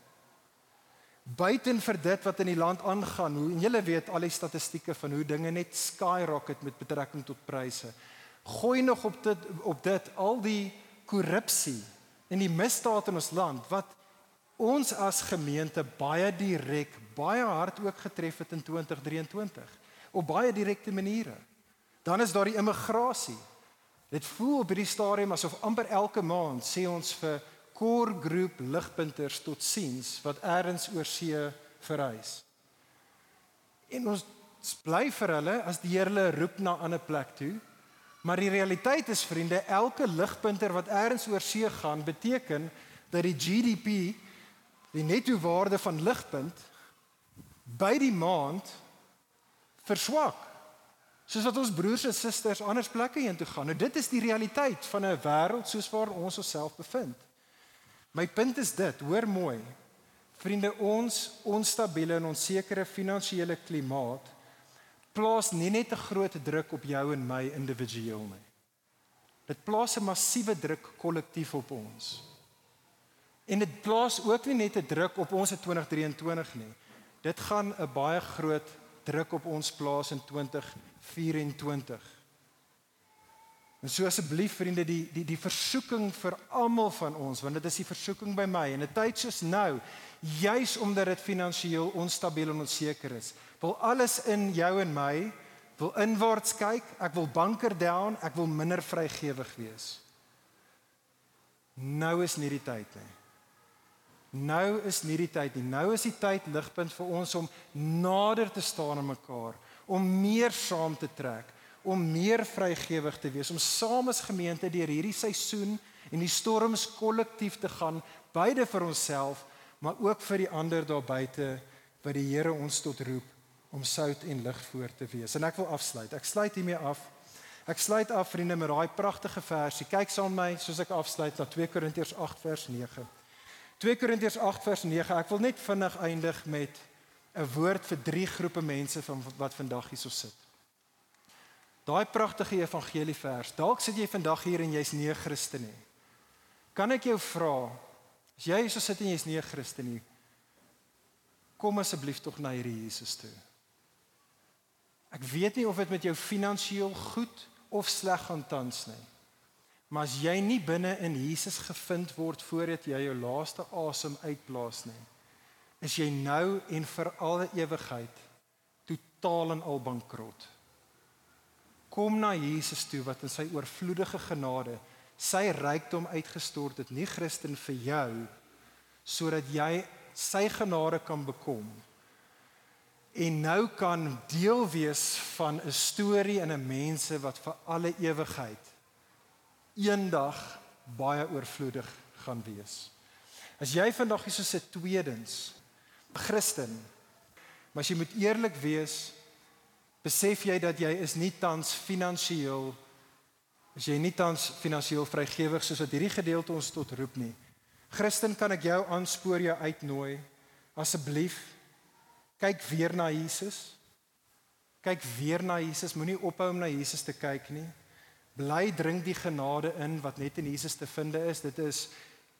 Buiten vir dit wat in die land aangaan, hoe en julle weet al die statistieke van hoe dinge net skyrocket met betrekking tot pryse gooi nog op dit op dit al die korrupsie en die misdaad in ons land wat ons as gemeente baie direk baie hard ook getref het in 2023 op baie direkte maniere. Dan is daar die immigrasie. Dit voel op hierdie stadium asof amper elke maand sê ons vir core groep ligpunters tot siens wat eers oor see verhuis. En ons bly vir hulle as die Here hulle roep na 'n ander plek toe Maar die realiteit is vriende, elke ligpunter wat eers oor see gaan, beteken dat die GDP, die netto waarde van ligpunt by die maand verswak. Soos wat ons broers en susters anders plekke heen toe gaan. Nou dit is die realiteit van 'n wêreld soos waar ons onsself bevind. My punt is dit, hoor mooi. Vriende, ons onstabiele en onsekere finansiële klimaat plaas nie net 'n groot druk op jou en my individueel nie. Dit plaas 'n massiewe druk kollektief op ons. En dit plaas ook nie net 'n druk op ons in 2023 nie. Dit gaan 'n baie groot druk op ons plaas in 2024. En so asseblief vriende die die die versoeking vir almal van ons want dit is die versoeking by my en 'n tyd soos nou juis omdat dit finansiëel onstabiel en onseker is wil alles in jou en my wil inwaarts kyk. Ek wil banker down, ek wil minder vrygewig wees. Nou is nie die tyd nie. Nou is nie die tyd nie. Nou is die tyd ligpunt vir ons om nader te staan aan mekaar, om meer saam te trek, om meer vrygewig te wees, om saam as gemeente deur hierdie seisoen en die storms kollektief te gaan, beide vir onsself, maar ook vir die ander daar buite wat die Here ons tot roep om sout en lig voor te wees. En ek wil afsluit. Ek sluit hiermee af. Ek sluit af vriende met daai pragtige versie. Kyk saam met my soos ek afsluit na 2 Korintiërs 8 vers 9. 2 Korintiërs 8 vers 9. Ek wil net vinnig eindig met 'n woord vir drie groepe mense van wat vandag hierso sit. Daai pragtige evangelie vers. Dalk sit jy vandag hier en jy's nie 'n Christen nie. Kan ek jou vra, as jy hierso sit en jy's nie 'n Christen nie, kom asseblief tog na hierdie Jesus toe. Ek weet nie of dit met jou finansiëel goed of sleg gaan tans nie. Maar as jy nie binne in Jesus gevind word voordat jy jou laaste asem uitblaas nie, is jy nou en vir alle ewigheid totaal en al bankrot. Kom na Jesus toe wat in sy oorvloedige genade sy rykdom uitgestort het, nie Christen vir jou sodat jy sy genade kan bekom en nou kan deel wees van 'n storie en 'n mense wat vir alle ewigheid eendag baie oorvloedig gaan wees. As jy vandag hier so sit tweedens Christen, maar as jy moet eerlik wees, besef jy dat jy is nie tans finansiëel as jy nie tans finansiëel vrygewig soos wat hierdie gedeelte ons tot roep nie. Christen, kan ek jou aanspoor jou uitnooi asseblief kyk weer na Jesus. Kyk weer na Jesus. Moenie ophou om na Jesus te kyk nie. Bly drink die genade in wat net in Jesus te vind is. Dit is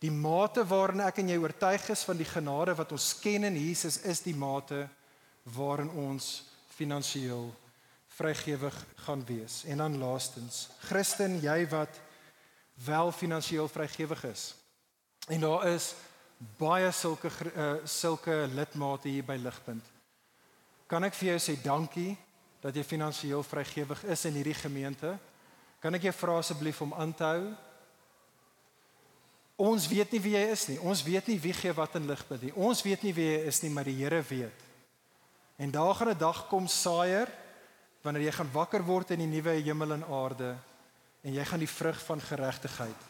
die mate waarin ek en jy oortuig is van die genade wat ons ken in Jesus is die mate waarin ons finansiëel vrygewig gaan wees. En dan laastens, Christen, jy wat wel finansiëel vrygewig is. En daar is baie sulke uh, sulke lidmate hier by Ligpunt. Kan ek vir jou sê dankie dat jy finansiëel vrygewig is in hierdie gemeente? Kan ek jou vra asseblief om aan te hou? Ons weet nie wie jy is nie. Ons weet nie wie gee wat in Ligpunt nie. Ons weet nie wie jy is nie, maar die Here weet. En daar gaan 'n dag kom saaier wanneer jy gaan wakker word in die nuwe hemel en aarde en jy gaan die vrug van geregtigheid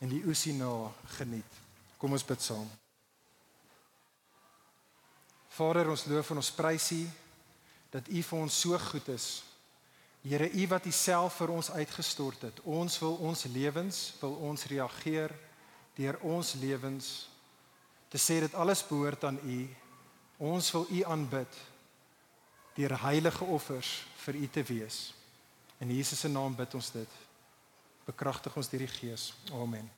en die oesie na geniet. Kom ons bid saam. Vader, ons loof en ons prys U dat U vir ons so goed is. Here, U wat U self vir ons uitgestort het. Ons wil ons lewens, wil ons reageer deur ons lewens te sê dat alles behoort aan U. Ons wil U aanbid deur heilige offers vir U te wees. In Jesus se naam bid ons dit. Bekragtig ons deur die Gees. Amen.